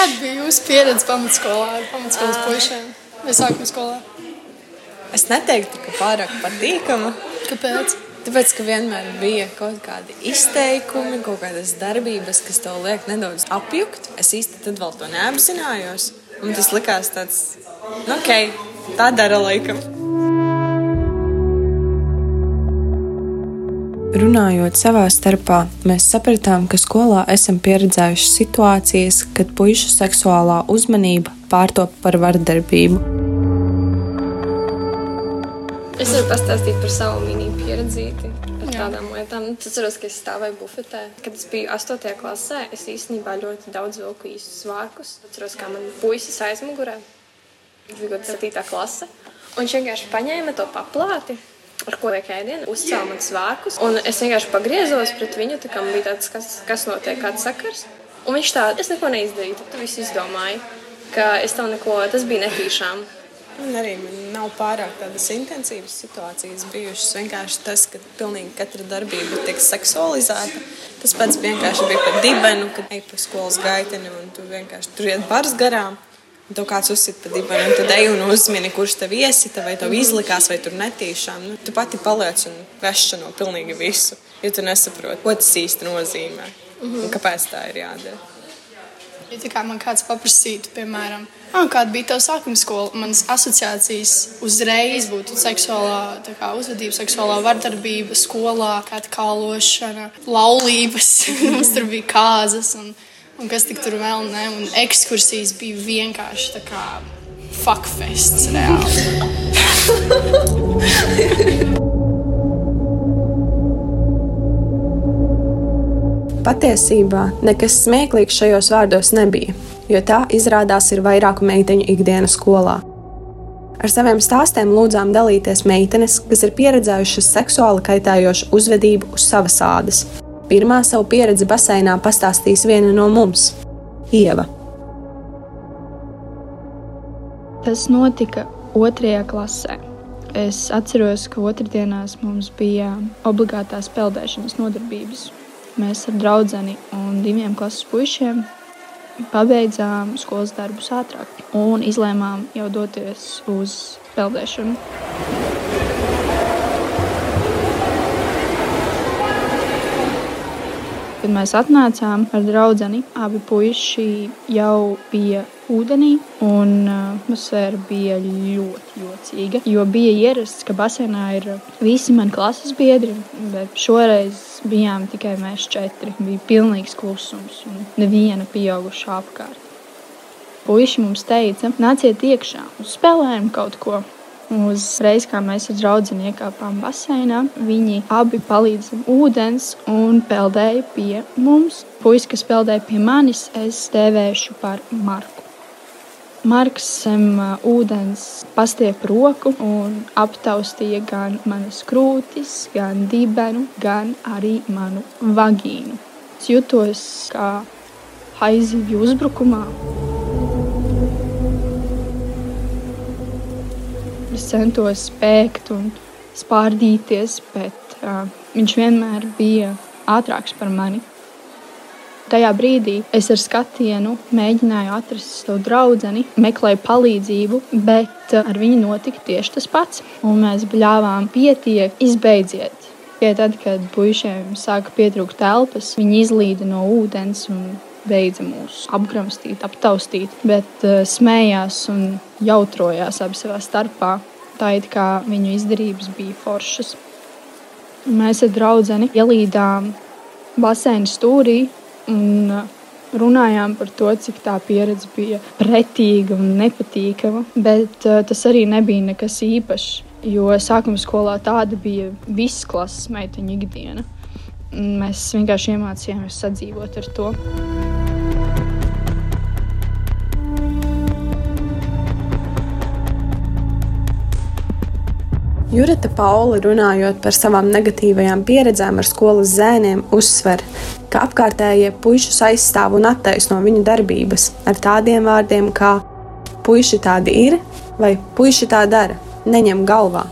Kāda bija jūsu pieredze pamatskolā ar pamatskolas puišiem vai sākuma skolā? Es neteiktu, ka pārāk patīkama. Kāpēc? Tāpēc, ka vienmēr bija kaut kādi izteikumi, kaut kādas darbības, kas tev liek nedaudz apjukt. Es īsti tad vēl to neapzinājos. Un tas likās tāds, nu, ok, tā dara laikam. Runājot savā starpā, mēs sapratām, ka skolā esam pieredzējuši situācijas, kad puikas seksuālā uzmanība pārtop par vardarbību. Es varu pastāstīt par savu mini pieredzīti ar tādām lietām. Es atceros, ka es stāvēju bufetē. Kad es biju 8. klasē, es īstenībā ļoti daudz vilku īstus svārkus. Es atceros, kā man puisis aizmugurē. Tas bija kaut kāda 7. klase. Un viņš vienkārši paņēma to paplāti ar ko liek ēdienu, uzcēla man svārkus. Un es vienkārši pagriezos pret viņu, tā kā man bija tāds, kas, kas notiek, kāds sakars. Un viņš tā, es neko neizdarīju, tad tu visu izdomāji, ka es tev neko, tas bija netīšām. Un arī man nav pārāk tādas intensīvas situācijas bijušas. Vienkārši tas, ka pilnīgi katra darbība tiek seksualizēta. Tas pats vienkārši bija par dibenu, kad ej pa skolas gaiteni un tu vienkārši tur iet bars garām. Tev kāds uzsita pa dibenu, un tad ej un uzmini, kurš tev iesita, vai tev izlikās, vai tur netīšām. Nu, tu pati paliec un vešana no pilnīgi visu, jo tu nesaproti, ko tas īsti nozīmē un kāpēc tā ir jādara. Ja tā kā man kāds paprasītu, piemēram, ah, kāda bija tava sākuma skola, manas asociācijas uzreiz būtu seksuālā kā, uzvedība, seksuālā vardarbība skolā, kāda kālošana, laulības, mums tur bija kāzas. Un, un kas tik tur vēl ne. Un ekskursijas bija vienkārši tā kā fuckfests reāli. Patiesībā nekas smieklīgs šajos vārdos nebija, jo tā izrādās ir vairāku meiteņu ikdienas skolā. Ar saviem stāstiem lūdzām dalīties meitenes, kas ir pieredzējušas seksuāli kaitējošu uzvedību uz savas ādas. Pirmā savu pieredzi baseinā pastāstīs viena no mums - Ieva. Tas notika otrajā klasē. Es atceros, ka otrdienās mums bija obligātās peldēšanas nodarbības. Mēs ar draugu un diviem klases puišiem pabeidzām skolas darbus ātrāk un izlēmām jau doties uz peldēšanu. Kad mēs atnācām ar draugu, abi puiši jau bija ūdenī, un atmosfēra bija ļoti jocīga. Jo bija ierasts, ka basēnā ir visi mani klases biedri, bet šoreiz bijām tikai mēs četri. Bija pilnīgs klusums un neviena pieauguša apkārt. Puisi mums teica, nāciet iekšā, spēlējam kaut ko. Uzreiz, kā mēs ar draugu iekāpām baseinā, viņi abi palīdza ūdens un peldēja pie mums. Puisi, kas peldēja pie manis, es dēvēšu par Marku. Marks zem ūdens pastiep roku un aptaustīja gan manas krūtis, gan dibenu, gan arī manu vagīnu. Es jutos kā haizivju uzbrukumā. Es centos spēkt un spārdīties, bet uh, viņš vienmēr bija ātrāks par mani. Tajā brīdī es ar skatienu mēģināju atrast savu draugu, meklēju palīdzību, bet ar viņu notika tieši tas pats. Un mēs bļāvām, pietiek, izbeidziet. Ja tad, kad puišiem sāka pietrūkt telpas, viņi izlīda no ūdens un beidza mūs apgramstīt, aptaustīt, bet uh, smējās un jautrojās abi savā starpā. Tā it kā viņu izdarības bija foršas. Mēs ar draugu ielīdām basēna stūrī un runājām par to, cik tā pieredze bija pretīga un nepatīkama. Bet uh, tas arī nebija nekas īpašs, jo sākuma skolā tāda bija visas klases meiteņu ikdiena. Mēs vienkārši iemācījāmies sadzīvot ar to. Jurita Pauli runājot par savām negatīvajām pieredzēm ar skolas zēniem, uzsver, ka apkārtējie puikas aizstāv un attaisno viņu darbības ar tādiem vārdiem kā puiši tādi ir vai puiši tā dara, neņem galvā.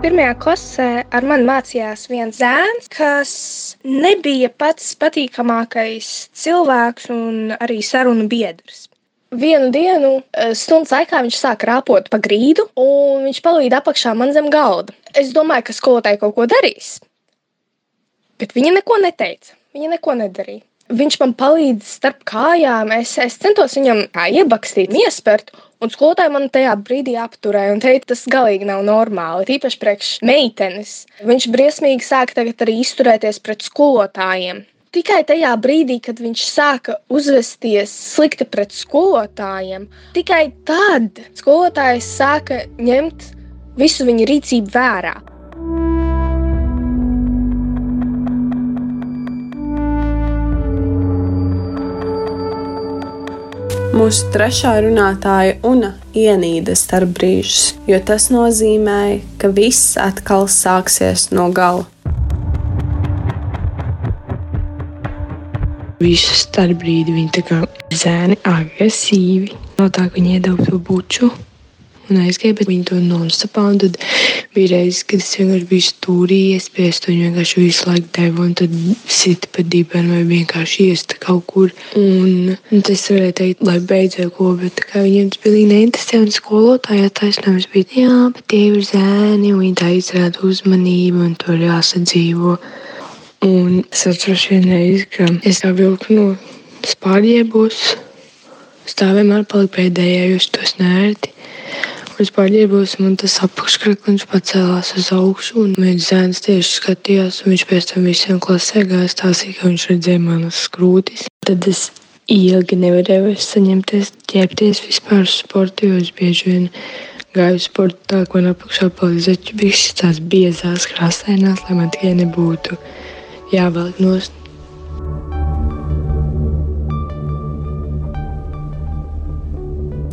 Pirmajā klasē ar mani mācījās viens zēns, kas nebija pats patīkamākais cilvēks un arī sarunu biedrs. Vienu dienu, eh, stundas laikā, viņš sāka rāpot pa grīdu, un viņš palīdza apakšā man zem galda. Es domāju, ka skolotāji kaut ko darīs, bet viņa neko neteica. Viņa neko nedarīja. Viņš man palīdz starp kājām. Es, es centos viņam iebakstīt, iespērt, Un skolotāja man tajā brīdī apturēja un teica, tas galīgi nav normāli. Tīpaši priekš meitenes. Viņš briesmīgi sāka arī izturēties pret skolotājiem. Tikai tajā brīdī, kad viņš sāka uzvesties slikti pret skolotājiem, tikai tad skolotājs sāka ņemt visu viņa rīcību vērā. Mūsu trešā runātāja Una ienīda starp brīžus, jo tas nozīmēja, ka viss atkal sāksies no gala. Visu starp brīdi viņi tā kā zēni agresīvi. No tā, ka viņi iedod to buču un aizgāja, bet viņi to nonstopā. Un tad bija reizes, kad es vienkārši biju stūrī iespiest, un vienkārši visu laiku devu, un tad sita pa dibenu vai vienkārši iesta kaut kur. Un, un tas varēja teikt, lai beidzot ko, bet kā viņiem tas bija neinteresē, un skolotāja taisnības bija, jā, bet tie ir zēni, un viņi tā izrāda uzmanību, un tur jāsadzīvo. Un es atceros vienreiz, ka es tā vilku no spārģiebos. Stāvēm ar paliku pēdējā, jūs tos nērti. Es pārģērbos, un tas apakškrekliņš pacēlās uz augšu, un viens zēns tieši skatījās, un viņš pēc tam visiem klasē gāja stāstīt, ka viņš redzēja manas skrūtis. Tad es ilgi nevarēju vairs saņemties, ķēpties vispār uz sportu, jo es bieži vien gāju sporta tā, ko man apakšā palika zeķu bišķis, tās biezās krāsainās, lai man tikai nebūtu jāvelk nost.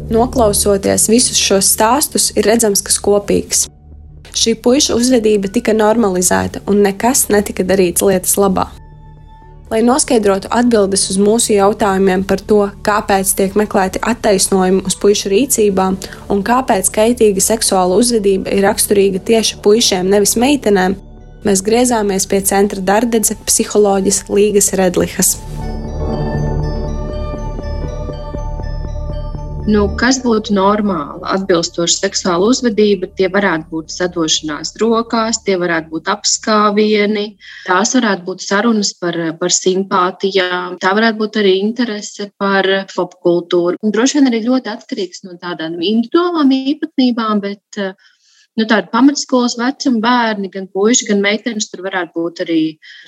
Noklausoties visus šos stāstus, ir redzams, kas kopīgs. Šī puika uzvedība tika normalizēta un nekas netika darīts lietas labā. Lai noskaidrotu atbildes uz mūsu jautājumiem par to, kāpēc tiek meklēti attaisnojumi uz puikas rīcībām un kāpēc kaitīga seksuāla uzvedība ir raksturīga tieši puišiem, nevis meitenēm, mēs griezāmies pie centra darbdedze psiholoģijas Līgas Redlihas. Nu, kas būtu normāli, atbilstoša seksuāla uzvedība, tie varētu būt sadošanās rokās, tie varētu būt apskāvieni, tās varētu būt sarunas par, par simpātijām, tā varētu būt arī interese par popkultūru. Droši vien arī ļoti atkarīgs no tādām individuālām īpatnībām, bet nu, tādi pamatskolas vecuma bērni, gan puiši, gan meitenes, tur varētu būt arī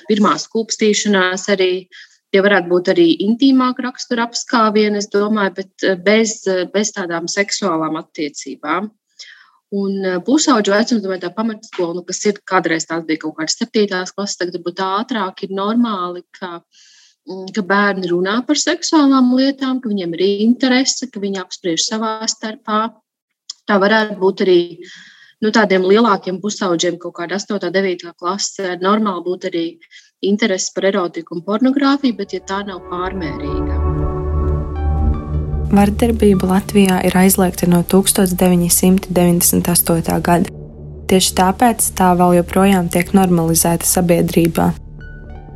pirmā skūpstīšanās, arī Tie varētu būt arī intīmāka rakstura apskāvieni, es domāju, bet eh, bez, eh, bez tādām seksuālām attiecībām. Un eh, pusauģu vecums, domāju, tā pamatskola, nu, kas ir kādreiz tās bija kaut kādas septītās klases, tagad varbūt ātrāk ir normāli, ka, mm, ka bērni runā par seksuālām lietām, ka viņiem ir interese, ka viņi apspriež savā starpā. Tā varētu būt arī nu, tādiem lielākiem pusauģiem, kaut kāda 8, 9 klase. Normāli būt arī interesi par erotiku un pornogrāfiju, bet ja tā nav pārmērīga. Vardarbība Latvijā ir aizliegta no 1998. gada. Tieši tāpēc tā vēl joprojām tiek normalizēta sabiedrībā.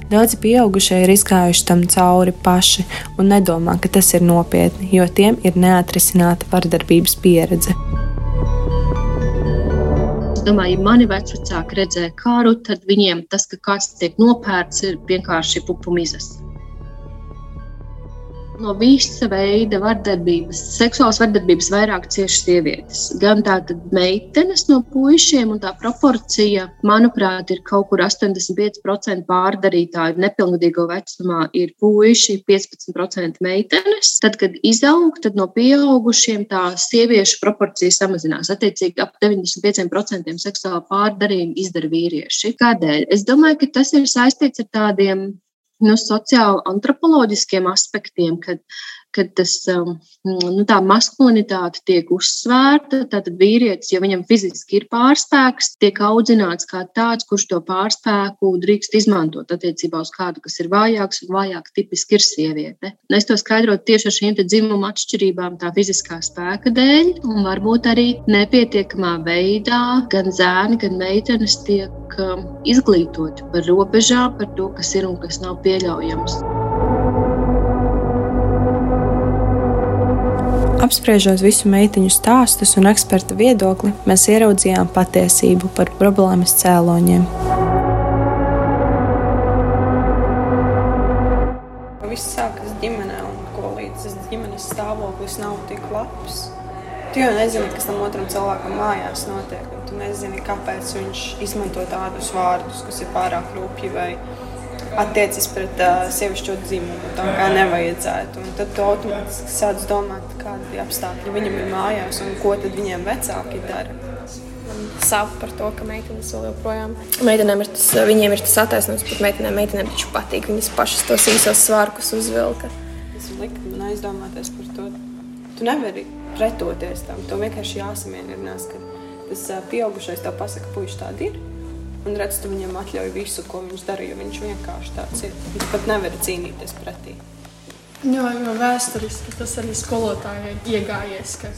Daudzi pieaugušie ir izgājuši tam cauri paši un nedomā, ka tas ir nopietni, jo tiem ir neatrisināta vardarbības pieredze domāju, ja mani vecāki redzēja kāru, tad viņiem tas, ka kāds tiek nopērts, ir vienkārši pupumizas no visa veida vardarbības, seksuālas vardarbības vairāk cieši sievietes. Gan tātad meitenes no puišiem, un tā proporcija, manuprāt, ir kaut kur 85% pārdarītāju nepilngadīgo vecumā ir puiši, 15% meitenes. Tad, kad izaug, tad no pieaugušiem tā sieviešu proporcija samazinās. Attiecīgi ap 95% seksuāla pārdarījuma izdara vīrieši. Kādēļ? Es domāju, ka tas ir saistīts ar tādiem no sociāli antropoloģiskiem aspektiem, kad kad tas, um, nu, tā maskulinitāte tiek uzsvērta. Tad vīrietis, ja viņam fiziski ir pārspēks, tiek audzināts kā tāds, kurš to pārspēku drīkst izmantot attiecībā uz kādu, kas ir vājāks un vājāk tipiski ir sieviete. Es to skaidrotu tieši ar šīm dzimuma atšķirībām, tā fiziskā spēka dēļ, un varbūt arī nepietiekamā veidā gan zēni, gan meitenes tiek um, izglītoti par robežām, par to, kas ir un kas nav pieļaujams. Apspriežot visu meitiņu stāstus un eksperta viedokli, mēs ieraudzījām patiesību par problēmas cēloņiem. Viss sākas ģimenē, un ko līdz ģimenes stāvoklis nav tik labs. Tu jau nezini, kas tam otram cilvēkam mājās notiek. Tu nezini, kāpēc viņš izmanto tādus vārdus, kas ir pārāk rūpīgi vai attiecas pret uh, sievišķo dzimumu, tā kā nevajadzētu. Un tad tu automātiski sāc domāt, kādi ir apstākļi viņam ir mājās un ko tad viņiem vecāki dara. Sāp par to, ka meitenes vēl joprojām. Meitenēm ir tas, viņiem ir tas attaisnojums, bet meitenēm, meitenēm taču patīk. Viņas pašas tos īsos svārkus uzvilka. Tas ir likt man aizdomāties par to. Tu nevari pretoties tam. To vienkārši jāsamierinās, ka tas pieaugušais tev pasaka, puiši tādi ir un redz, tu viņam atļauj visu, ko viņš dara, jo viņš vienkārši tāds ir. Viņš pat nevar cīnīties pretī. Jo, jo vēsturiski tas arī skolotājai iegājies, ka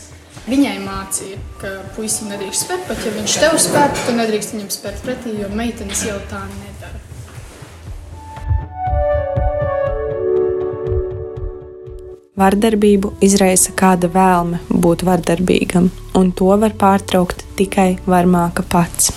viņai mācīja, ka puisim nedrīkst spērt, pat ja viņš tev spēr, tu nedrīkst viņam spērt pretī, jo meitenes jau tā nedara. Vardarbību izraisa kāda vēlme būt vardarbīgam, un to var pārtraukt tikai varmāka pats.